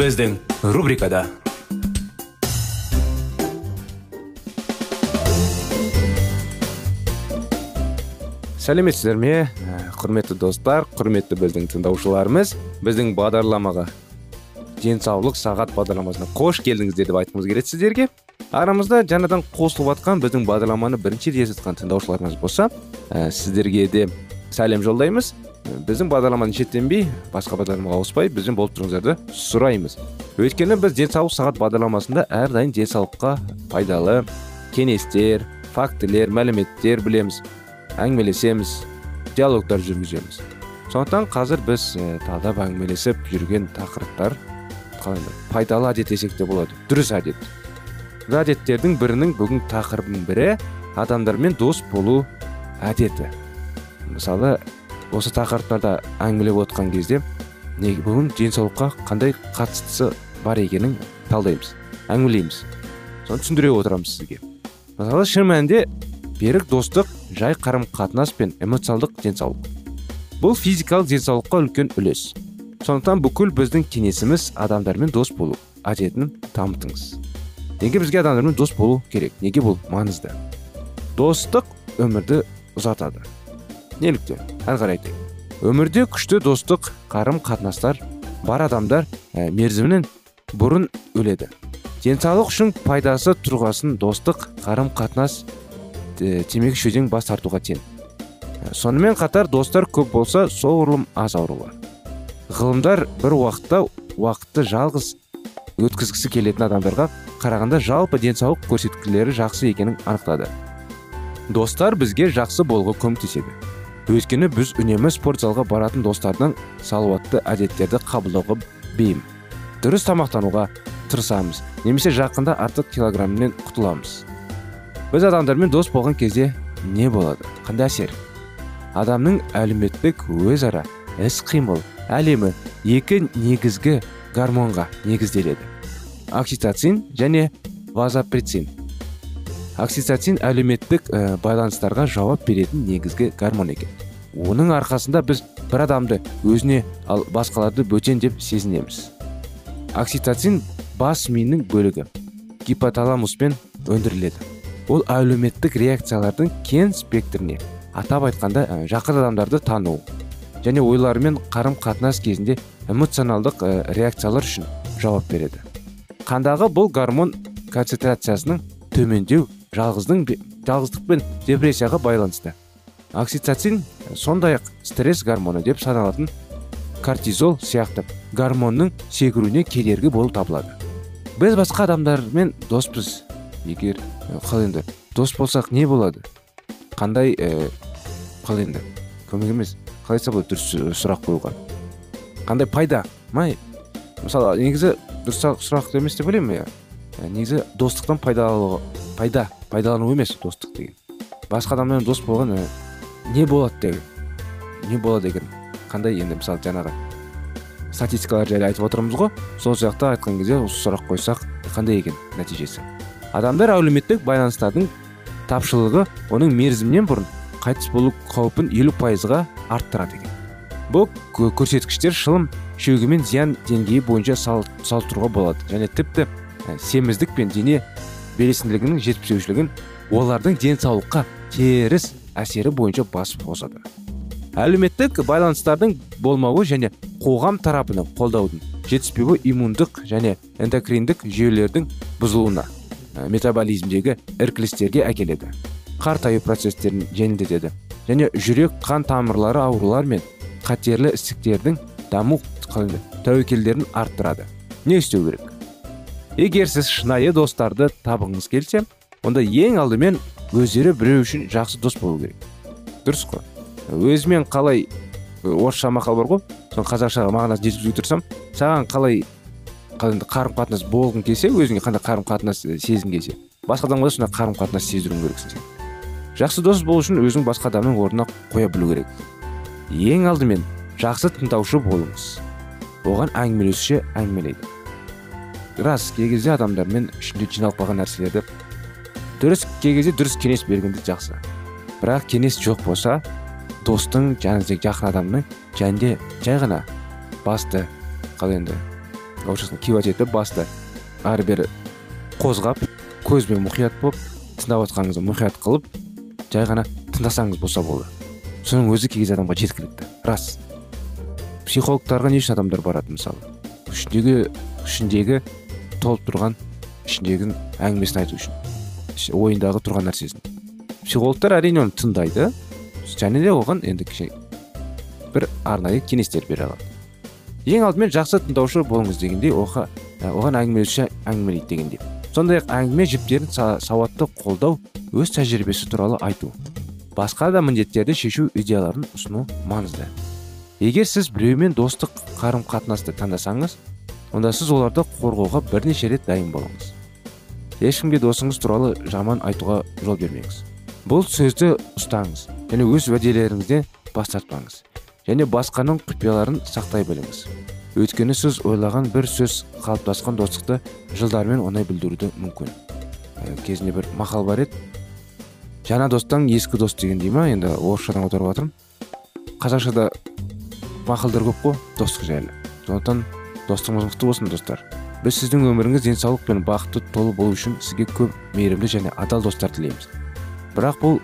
Біздің рубрикада сәлеметсіздер ме құрметті достар құрметті біздің тыңдаушыларымыз біздің бағдарламаға денсаулық сағат бағдарламасына қош келдіңіздер деп айтқымыз келеді сіздерге арамызда жаңадан қосылып жатқан біздің бағдарламаны бірінші рет естіп жатқан тыңдаушыларымыз болса сіздерге де сәлем жолдаймыз біздің бағдарламаны шеттенбей басқа бағдарламаға ауыспай бізбен болып тұрыңыздарды сұраймыз. Өйткені біз денсаулық сағат бағдарламасында әрдайым денсаулыққа пайдалы кеңестер фактілер мәліметтер білеміз әңгімелесеміз диалогтар жүргіземіз. Сондықтан қазір біз ә, талдап әңгімелесіп жүрген тақырыптар қалай пайдалы әдет десек те болады дұрыс әдет. Әдеттердің бірінің бүгін тақырыбының бірі адамдармен дос болу әдеті. Мысалы осы тақырыптарда әңгімелеп отқан кезде бүгін денсаулыққа қандай қатыстысы бар екенін талдаймыз әңгімелейміз. Соны түсіндіре отырамыз сізге. Мысалы шын мәнінде берік достық жай қарым қатынас пен эмоционалдық денсаулық. Бұл физикалық денсаулыққа үлкен үлес. Сондықтан бүкіл біздің кеңесіміз адамдармен дос болу әдетін дамытыңыз. Неге бізге адамдармен дос болу керек? Неге бұл маңызды? Достық өмірді ұзартады неліктен? Әрі қарай айтайын өмірде күшті достық қарым қатынастар бар адамдар ә, мерзімінен бұрын өледі. Денсаулық үшін пайдасы тұрғасын достық қарым қатынас ә, темекі шөден бас тартуға тең. Ә, сонымен қатар достар көп болса соғұрлым аз ауру бар. Ғылымдар бір уақытта уақытты жалғыз өткізгісі келетін адамдарға қарағанда жалпы денсаулық көрсеткілері жақсы екенін анықтады. Достар бізге жақсы болуға көмектеседі. Өйткені біз үнемі спорт залға баратын достардың салауатты әдеттерді қабылдауға бейім. Дұрыс тамақтануға тырысамыз немесе жақында артық килограммнен құтыламыз. Біз адамдармен дос болған кезде не болады? Қандай әсер? Адамның әлеуметтік өзара іс қимыл әлемі екі негізгі гормонға негізделеді. Окситоцин және вазопрецин. Окситоцин әлеуметтік ә, байланыстарға жауап беретін негізгі гормон екен. Оның арқасында біз бір адамды өзіне ал басқаларды бөтен деп сезінеміз. Окситоцин бас миының бөлігі гипоталамуспен өндіріледі. Ол әлеуметтік реакциялардың кең спектріне атап айтқанда ә, жақын адамдарды тану және ойларымен қарым қатынас кезінде эмоционалдық ә, реакциялар үшін жауап береді. Қандағы бұл гормон концентрациясының төмендеу жалғыздың жалғыздық пен депрессияға байланысты. Окситоцин сондай ақ стресс гормоны деп саналатын кортизол сияқты гормонның секіруіне кедергі болып табылады. Біз басқа адамдармен доспыз. Егер қалай енді дос болсақ не болады? Қандай ә, қалай енді көмек емес қалай айтса болады дұрыс сұрақ қоюға қандай пайда? Ма мысалы негізі дұрыс сұрақ емес деп ойлаймын иә негізі достықтан пайдалану пайда. Пайдалану емес достық деген. Басқа адаммен дос болған ә, не болады деген не болады деген қандай енді мысалы жаңағы статистикалар жайлы айтып отырмыз ғой. Сол сияқты айтқан кезде осы сұрақ қойсақ қандай екен нәтижесі? Адамдар әлеуметтік байланыстардың тапшылығы оның мерзімінен бұрын қайтыс болу қаупін елу пайызға арттырады екен. Бұл көрсеткіштер шылым шегу мен зиян деңгейі бойынша салыстыруға болады және тіпті семіздік пен дене белсенділігінің жетіспеушілігін олардың денсаулыққа теріс әсері бойынша басып қосады. Әлеуметтік байланыстардың болмауы және қоғам тарапынан қолдаудың жетіспеуі иммундық және эндокриндік жүйелердің бұзылуына ә, метаболизмдегі іркілістерге әкеледі. Қартаю процестерін жеңілдетеді және жүрек қан тамырлары аурулар мен қатерлі ісіктердің даму тәуекелдерін арттырады. Не істеу керек? Егер сіз шынайы достарды табыңыз келсе онда ең алдымен өздері біреу үшін жақсы дос болу керек. Дұрыс қой. Өзімен қалай орысша мақал бар ғой. Соны қазақшаға мағынасын жеткізуге тырысамын. Саған қалай қарым қатынас болғың келсе өзіңе қандай қарым қатынас сезім келсе. Басқа адамға да сондай қарым қатынас сездіруің керексің сен жақсы дос болу үшін өзің басқа адамның орнына қоя білу керек. Ең алдымен жақсы тыңдаушы болыңыз. Оған әңгімелесуші әңгімелейді. Рас кей кезде адамдармен ішінде жиналып қалған нәрселерді дұрыс кей кезде дұрыс кеңес бергенде жақсы. Бірақ кеңес жоқ болса достың жаңағы жақын адамның және жай ғана басты қалай енді орысшасында кивать етіп басты. Ары бері қозғап көзбен мұқият болып тыңдап отқаныңызды мұқият қылып жай ғана тыңдасаңыз болса болды. Соның өзі кей кезде адамға жеткілікті. Рас. Психологтарға не үшін адамдар барады мысалы? Ішіндегі ішіндегі толып тұрған ішіндегі әңгімесін айту үшін. Ойындағы тұрған нәрсесін. Психологтар әрине оны тыңдайды және де оған енді бір арнайы кеңестер бере алады. Ең алдымен жақсы тыңдаушы болыңыз дегендей оған әңгімелеуші әңгімелейді дегендей сондай ақ әңгіме жіптерін сауатты қолдау өз тәжірибесі туралы айту. Басқа да міндеттерді шешу идеяларын ұсыну маңызды. Егер сіз біреумен достық қарым қатынасты таңдасаңыз онда сіз оларды қорғауға бірнеше рет дайын болыңыз. Ешкімге досыңыз туралы жаман айтуға жол бермеңіз. Бұл сөзді ұстаңыз және өз уәделеріңізден бас тартпаңыз және басқаның құпияларын сақтай біліңіз. Өйткені сіз ойлаған бір сөз қалыптасқан достықты жылдармен оңай бүлдіруді мүмкін. Ә, кезінде бір мақал бар еді. Жаңа достан ескі дос деген дей ма? Енді орысшадан аударып жатырмын қазақшада мақалдар көп қой достық жайлы. Сондықтан достығымыз мықты болсын достар. Біз сіздің өміріңіз денсаулық пен бақытты толы болу үшін сізге көп мейірімді және адал достар тілейміз. Бірақ бұл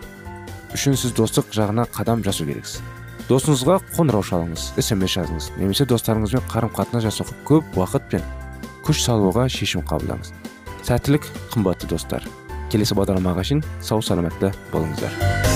үшін сіз достық жағына қадам жасау керексіз. Досыңызға қоңырау шалыңыз смс жазыңыз немесе достарыңызбен қарым қатынас жасауға көп уақыт пен күш салуға шешім қабылдаңыз. Сәттілік қымбатты достар. Келесі бағдарламаға шейін сау саламатты болыңыздар.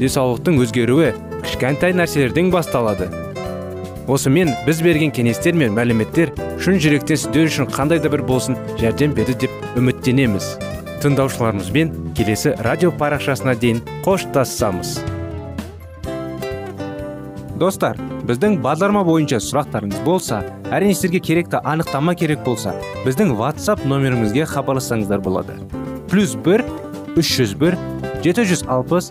Денсаулықтың өзгеруі кішкентай нәрселерден басталады. Осымен біз берген кеңестер мен мәліметтер шын жүректен сіздер үшін қандай да бір болсын жәрдем берді деп үміттенеміз. Тыңдаушыларымызбен келесі радио парақшасына дейін қоштассамыз достар біздің бағдарлама бойынша сұрақтарыңыз болса әрине сіздерге керекті анықтама керек болса біздің whatsapp нөмірімізге хабарлассаңыздар болады. Плюс бір үш жүз бір жеті жүз алпыс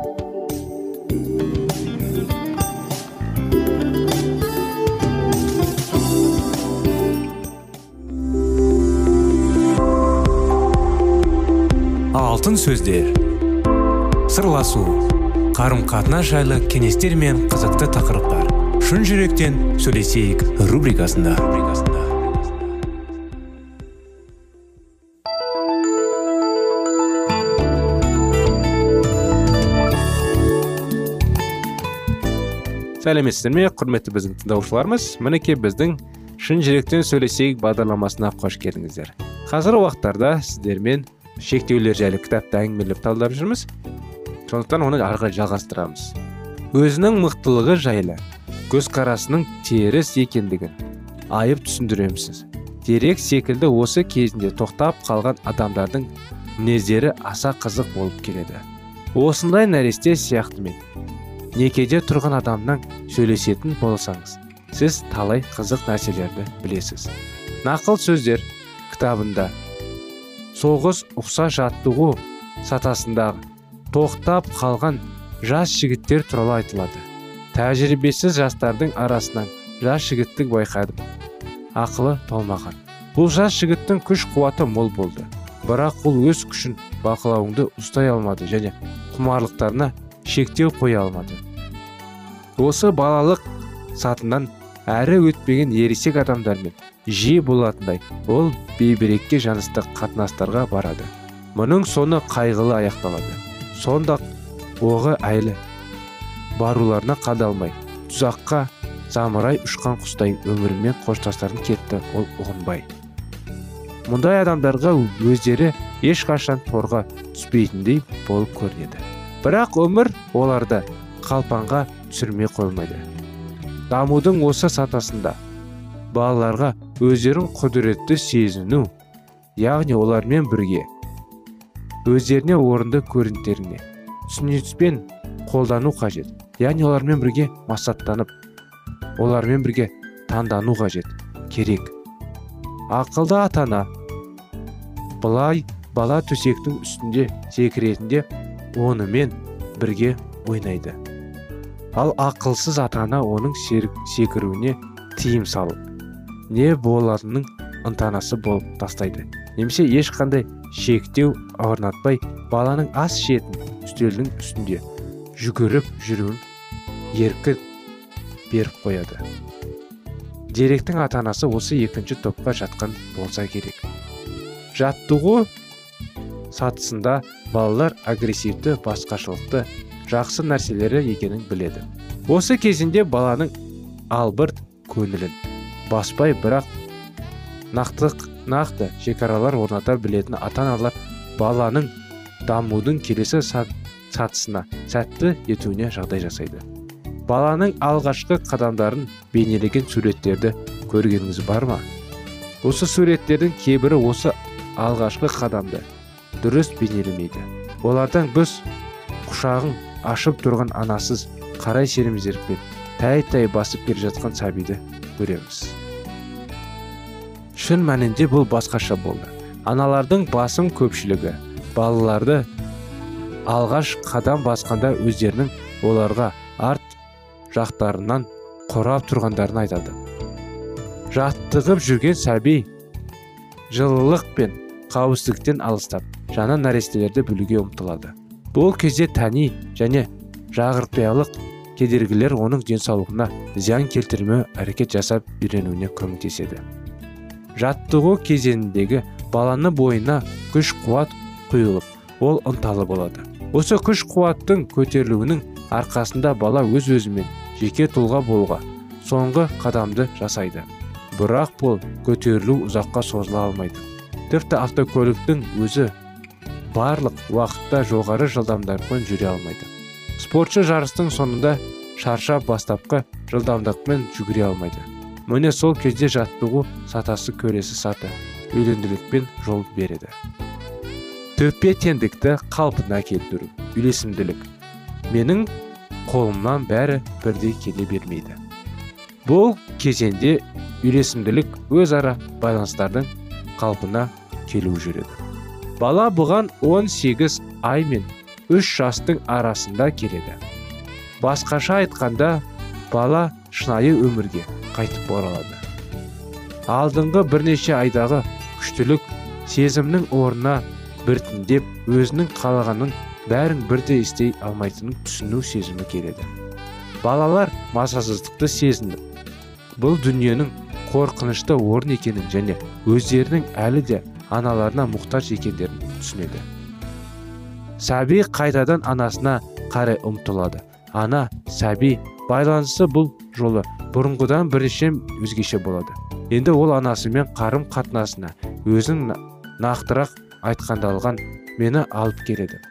Алтын сөздер. Сырласу қарым қатынас жайлы кеңестер мен қызықты тақырыптар. Шын жүректен сөйлесейік рубрикасында. Сәлеметсіздер ме құрметті біздің тыңдаушыларымыз? Мінекей біздің шын жүректен сөйлесейік бағдарламасына қош келдіңіздер. Қазіргі уақыттарда сіздермен шектеулер жайлы кітапты әңгімелеп талдап жүрміз. Сондықтан оны ары қарай жалғастырамыз. Өзінің мықтылығы жайлы көзқарасының теріс екендігін айып түсіндіреміз дерек секілді осы кезінде тоқтап қалған адамдардың мінездері аса қызық болып келеді. Осындай нәресте сияқты мен некеде тұрған адамнан сөйлесетін болсаңыз сіз талай қызық нәрселерді білесіз. Нақыл сөздер кітабында соғыс ұқса жаттығу сатасындағы тоқтап қалған жас жігіттер туралы айтылады. Тәжірибесіз жастардың арасынан жас жігітті байқадым. Ақылы толмаған. Бұл жас жігіттің күш қуаты мол болды. Бірақ ол өз күшін бақылауыңды ұстай алмады және құмарлықтарына шектеу қоя алмады. Осы балалық сатынан әрі өтпеген ересек адамдармен жиі болатындай. Ол бейберекке жанысты қатынастарға барады. Мұның соны қайғылы аяқталады. Сонда оғы әлі баруларына қадалмай тұзаққа замырай ұшқан құстай өмірімен қоштастарын кетті ол ұғынбай. Мұндай адамдарға өздері ешқашан торға түспейтіндей болып көрінеді. Бірақ өмір оларды қалпанға түсірмей қоймайды. Дамудың осы сатасында балаларға өздерін құдіретті сезіну яғни олармен бірге өздеріне орынды көрінтеріне түсініспен қолдану қажет. Яғни олармен бірге масаттанып олармен бірге таңдану қажет керек. Ақылды атана былай бала төсектің үстінде секіретінде онымен бірге ойнайды. Ал ақылсыз ата ана оның секіруіне тыйым салып не болатынын ынтанасы болып тастайды. Немесе ешқандай шектеу орнатпай баланың ас ішетін үстелдің үстінде жүгіріп жүруін еркі беріп қояды. Деректің ата анасы осы екінші топқа жатқан болса керек. Жаттығу сатысында балалар агрессивті басқашылықты жақсы нәрселері екенін біледі. Осы кезінде баланың албырт көңілін баспай бірақ нақтық нақты шекаралар орната білетін ата аналар баланың дамудың келесі сатысына сәтті етуіне жағдай жасайды. Баланың алғашқы қадамдарын бейнелеген суреттерді көргеніңіз бар ма? Осы суреттердің кейбірі осы алғашқы қадамды дұрыс бейнелемейді. Олардан біз құшағын ашып тұрған анасыз қарай сермезерікпен тәй тәй басып келе жатқан сәбиді көреміз. Шын мәнінде бұл басқаша болды. Аналардың басым көпшілігі балаларды алғаш қадам басқанда өздерінің оларға арт жақтарынан қорап тұрғандарын айтады. Жаттығып жүрген сәби жылылық пен қауіпсіздіктен алыстап жаңа нәрестелерді білуге ұмтылады. Бұл кезде тәни және жағыртпиялық кедергілер оның денсаулығына зиян келтірмеу әрекет жасап үйренуіне көмектеседі. Жаттығу кезеңіндегі баланы бойына күш қуат құйылып ол ынталы болады. Осы күш қуаттың көтерілуінің арқасында бала өз өзімен жеке тұлға болуға соңғы қадамды жасайды. Бірақ бұл көтерілу ұзаққа созыла алмайды. Тіпті автокөліктің өзі барлық уақытта жоғары жылдамдықпен жүре алмайды. Спортшы жарыстың соңында шаршап бастапқы жылдамдықпен жүгіре алмайды. Міне сол кезде жаттығу сатасы көресі саты үйленділікпен жол береді. Төпе теңдікті қалпына келтіру үйлесімділік. Менің қолымнан бәрі бірдей келе бермейді. Бұл кезеңде үйлесімділік өзара байланыстардың қалпына келу жүреді. Бала бұған 18 ай мен 3 жастың арасында келеді. Басқаша айтқанда бала шынайы өмірге қайтып оралады алдыңғы бірнеше айдағы күштілік сезімнің орнына біртіндеп өзінің қалағанын бәрін бірде істей алмайтынын түсіну сезімі келеді. Балалар мазасыздықты сезініп бұл дүниенің қорқынышты орын екенін және өздерінің әлі де аналарына мұқтаж екендерін түсінеді. Сәби қайтадан анасына қарай ұмтылады. Ана сәби байланысы бұл жолы. Бұрынғыдан бірнеше өзгеше болады. Енді ол анасымен қарым қатынасына өзің нақтырақ айтқандалған мені алып келеді.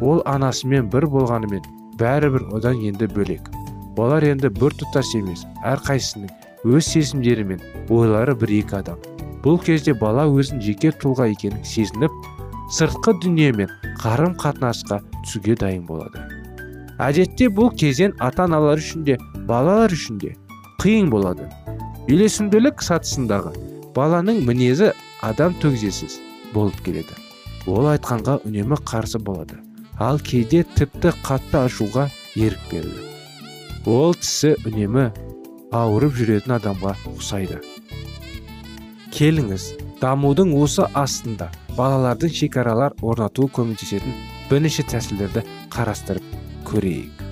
Ол анасымен бір болғанымен бәрібір одан енді бөлек. Олар енді бір тұтас емес әрқайсысының өз сезімдері мен ойлары бір екі адам. Бұл кезде бала өзін жеке тұлға екенін сезініп сыртқы дүниемен қарым қатынасқа түсуге дайын болады. Әдетте бұл кезең ата аналар үшін де балалар үшін де қиын болады. Үйлесімділік сатысындағы баланың мінезі адам төгзесіз болып келеді. Ол айтқанға үнемі қарсы болады. Ал кейде тіпті қатты ашуға ерік берді ол тісі үнемі ауырып жүретін адамға ұқсайды. Келіңіз дамудың осы астында балалардың шекаралар орнатуы көмектесетін бірнеше тәсілдерді қарастырып көрейік.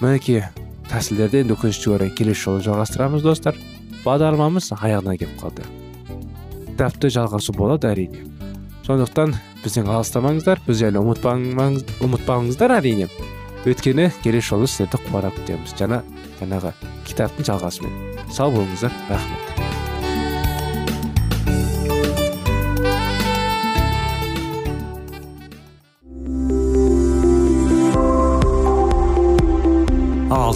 Мінекей тәсілдерді енді өкінішке орай келесі жолы жалғастырамыз достар. Бағдарламамыз аяғына келіп қалды. Кітапты жалғасу болады әрине. Сондықтан бізден алыстамаңыздар біз әлі ұмытпаңыздар әрине. Өйткені келесі жолы сіздерді қуана күтеміз жаңа жаңағы кітаптың жалғасымен. Сау болыңыздар. Рахмет.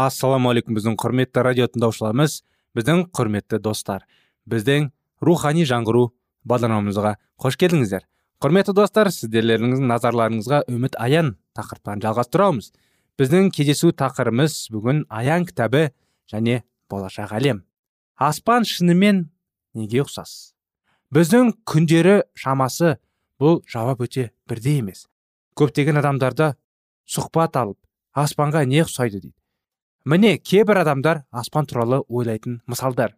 Ассалаумағалейкум біздің құрметті радио тыңдаушыларымыз біздің құрметті достар. Біздің рухани жаңғыру бағдарламамызға қош келдіңіздер. Құрметті достар сіздерлеріңіздің назарларыңызға үміт аян тақырыптан жалғастырамыз. Біздің кездесу тақырыбымыз бүгін аян кітабы және болашақ әлем. Аспан шынымен неге ұқсас? Біздің күндері шамасы бұл жауап өте бірдей емес. Көптеген адамдарда сұхбат алып аспанға не ұқсайды дейді. Міне кейбір адамдар аспан туралы ойлайтын мысалдар.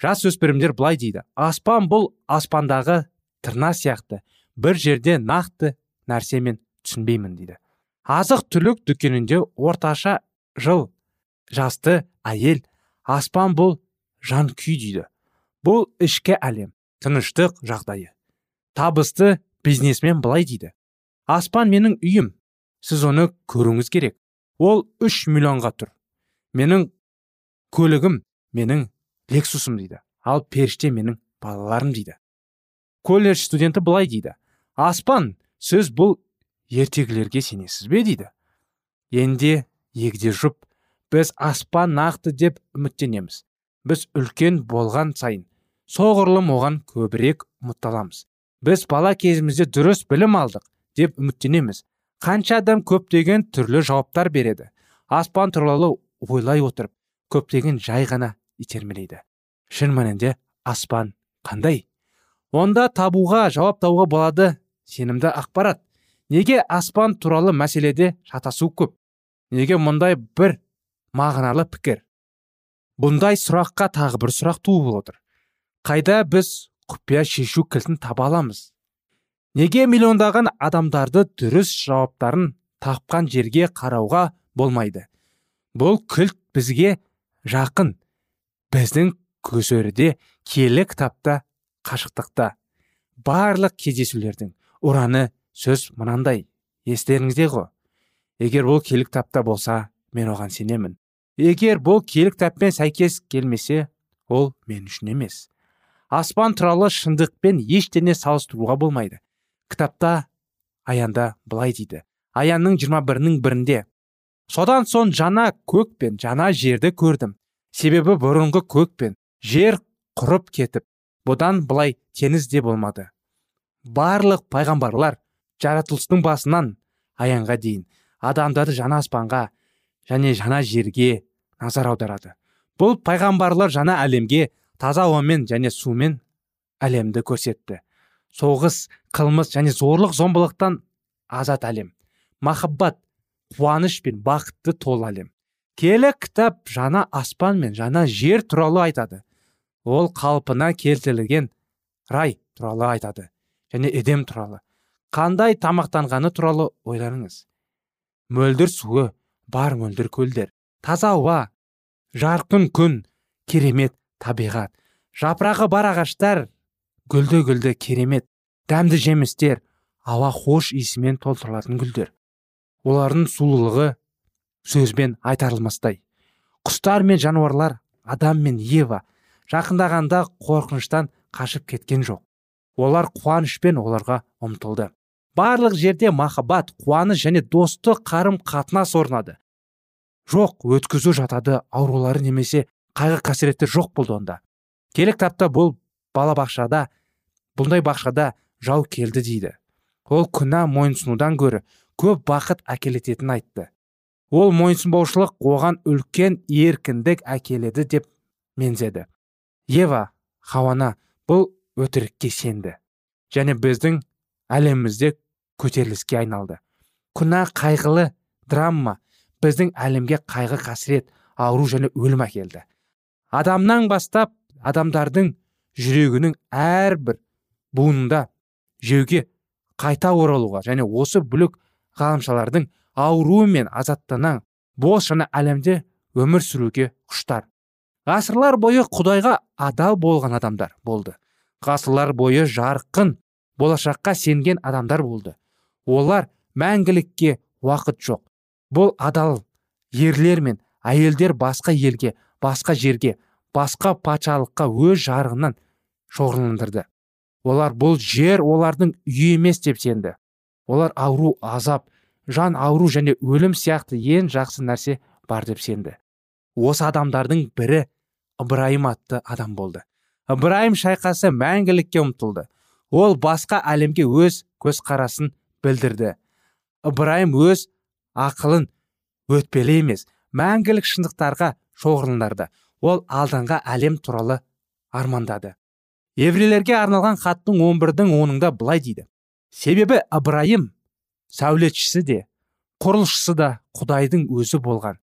Жас өспірімдер былай дейді. Аспан бұл аспандағы тырна сияқты. Бір жерде нақты нәрсемен түсінбеймін дейді. Азық түлік дүкенінде орташа жыл жасты әйел аспан бұл жан күй дейді. Бұл ішкі әлем тыныштық жағдайы. Табысты бизнесмен былай дейді. Аспан менің үйім. Сіз оны көруіңіз керек. Ол үш миллионға тұр. Менің көлігім менің лексусым дейді. Ал періште менің балаларым дейді. Колледж студенті былай дейді. Аспан сіз бұл ертегілерге сенесіз бе? дейді. Енді егде жұп біз аспан нақты деп үміттенеміз. Біз үлкен болған сайын соғұрлым оған көбірек ұмытталамыз. Біз бала кезімізде дұрыс білім алдық деп үміттенеміз. Қанша адам көптеген түрлі жауаптар береді. Аспан туралы ойлай отырып көптеген жай ғана итермелейді. Шын мәнінде аспан қандай? Онда табуға жауап табуға болады сенімді ақпарат. Неге аспан туралы мәселеде шатасу көп? Неге мұндай бір мағыналы пікір? Бұндай сұраққа тағы бір сұрақ туып отыр. Қайда біз құпия шешу кілтін таба аламыз? Неге миллиондаған адамдарды дұрыс жауаптарын тапқан жерге қарауға болмайды? Бұл кілт бізге жақын. Біздің көсөріде киелі кітапта қашықтықта. Барлық кездесулердің ұраны сөз мынандай. Естеріңізде ғой. Егер бұл киелі кітапта болса мен оған сенемін. Егер бұл киелі кітаппен сәйкес келмесе ол мен үшін емес. Аспан туралы шындықпен ештеңе салыстыруға болмайды. Кітапта аянда былай дейді. Аянның 21 бірінің бірінде содан соң жаңа көк пен жаңа жерді көрдім. Себебі бұрынғы көк пен жер құрып кетіп бұдан былай теңіз де болмады. Барлық пайғамбарлар жаратылыстың басынан аянға дейін адамдарды жаңа аспанға және жаңа жерге назар аударады. Бұл пайғамбарлар жаңа әлемге таза ауамен және сумен әлемді көрсетті. Соғыс қылмыс және зорлық зомбылықтан азат әлем. Махаббат қуаныш пен бақытты толы әлем. Келі кітап жаңа аспан мен жаңа жер туралы айтады. Ол қалпына келтірілген рай туралы айтады және едем туралы. Қандай тамақтанғаны туралы ойланыңыз мөлдір суы бар мөлдір көлдер таза ауа жарқын күн керемет табиғат жапырағы бар ағаштар гүлді гүлді керемет дәмді жемістер ауа хош иісімен толтырылатын гүлдер. Олардың сұлулығы сөзбен айтарылмастай. Құстар мен жануарлар адам мен ева жақындағанда қорқыныштан қашып кеткен жоқ. Олар қуанышпен оларға ұмтылды. Барлық жерде махаббат қуаныш және достық қарым қатынас орнады. Жоқ өткізу жатады аурулары немесе қайғы қасіреттер жоқ болды онда. Келі кітапта бұл балабақшада бұндай бақшада жау келді дейді. Ол күнә мойынсынудан гөрі көп бақыт әкелететінін айтты. Ол мойынсынбаушылық оған үлкен еркіндік әкеледі деп мензеді. Ева хауана бұл өтірікке сенді. Және біздің әлемімізде көтеріліске айналды. Күнә қайғылы драма біздің әлемге қайғы қасірет ауру және өлім әкелді. Адамнан бастап адамдардың жүрегінің әрбір буынында жеуге қайта оралуға және осы бүлік ғаламшалардың ауруы мен азаттана бос жаңа әлемде өмір сүруге құштар. Ғасырлар бойы құдайға адал болған адамдар болды. Ғасырлар бойы жарқын болашаққа сенген адамдар болды. Олар мәңгілікке уақыт жоқ. Бұл адал ерлер мен әйелдер басқа елге басқа жерге басқа патшалыққа өз жарығынан шоғырландырды. Олар бұл жер олардың үйі емес деп сенді. Олар ауру азап жан ауру және өлім сияқты ең жақсы нәрсе бар деп сенді. Осы адамдардың бірі ыбырайым атты адам болды. Ыбырайым шайқасы мәңгілікке ұмтылды. Ол басқа әлемге өз көзқарасын білдірді. Ыбырайым өз ақылын өтпелі емес мәңгілік шындықтарға шоғырландырды ол алдыңғы әлем туралы армандады. Еврейлерге арналған хаттың 11-дің онында былай дейді. Себебі ыбырайым сәулетшісі де құрылысшысы да құдайдың өзі болған.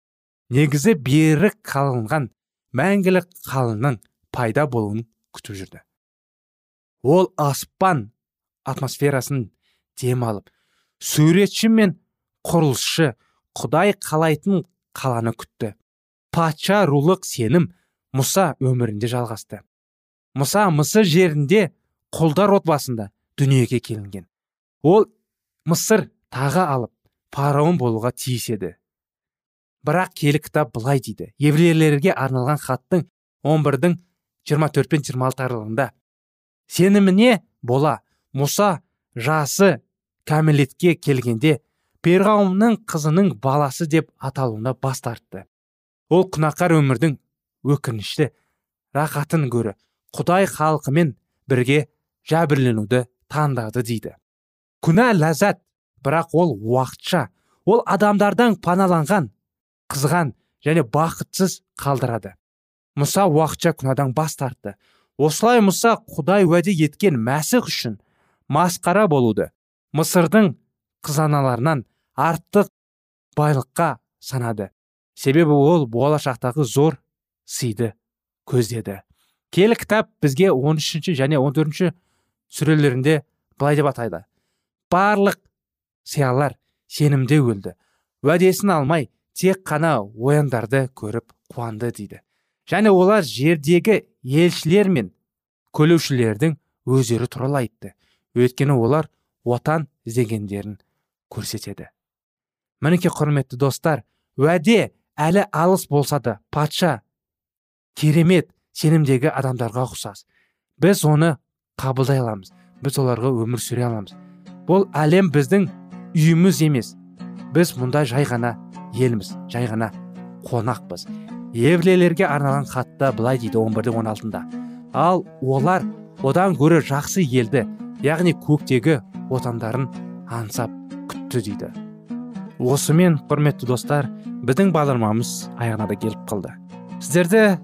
Негізі берік қалынған мәңгілік қалының пайда болуын күтіп жүрді. Ол аспан атмосферасын дем алып суретші мен құрылысшы құдай қалайтын қаланы күтті. Патша рулық сенім мұса өмірінде жалғасты. Мұса мысыр жерінде құлдар отбасында дүниеге келінген. Ол мысыр тағы алып фараон болуға тиіс еді. Бірақ келі кітап былай дейді. Еврейлерге арналған хаттың 11-дің 24 пен 26 аралығында сеніміне бола мұса жасы кәмелетке келгенде перғауынның қызының баласы деп аталуына бас тартты. Ол күнәқар өмірдің өкінішті рақатын көрі құдай халқымен бірге жәбірленуді таңдады дейді. Күнә ләззат бірақ ол уақытша. Ол адамдардан паналанған қызған және бақытсыз қалдырады. Мұса уақытша күнәдан бас тартты. Осылай мұса құдай уәде еткен мәсіх үшін масқара болуды мысырдың қызаналарынан артық байлыққа санады. Себебі ол болашақтағы зор сыйды көздеді. Келі кітап бізге 13 және 14 сүрелерінде былай деп атайды. Барлық сиялар сенімде өлді. Уәдесін алмай тек қана ояндарды көріп қуанды дейді. Және олар жердегі елшілер мен көлеушілердің өздері туралы айтты. Өйткені олар отан іздегендерін көрсетеді. Мінекей құрметті достар уәде әлі алыс болса да патша керемет сенімдегі адамдарға ұқсас. Біз оны қабылдай аламыз. Біз оларға өмір сүре аламыз. Бұл әлем біздің үйіміз емес. Біз мұнда жай ғана елміз жай ғана қонақпыз. Еврейлерге арналған хатта былай дейді 11 он алтында. Ал олар одан гөрі жақсы елді яғни көктегі отандарын аңсап күтті дейді. Осымен құрметті достар біздің бағдарламамыз аяғына да келіп қалды. Сіздерді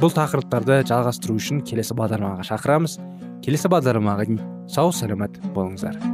бұл тақырыптарды жалғастыру үшін келесі бағдарламаға шақырамыз. Келесі бағдарламаға дейін сау саламат болыңыздар.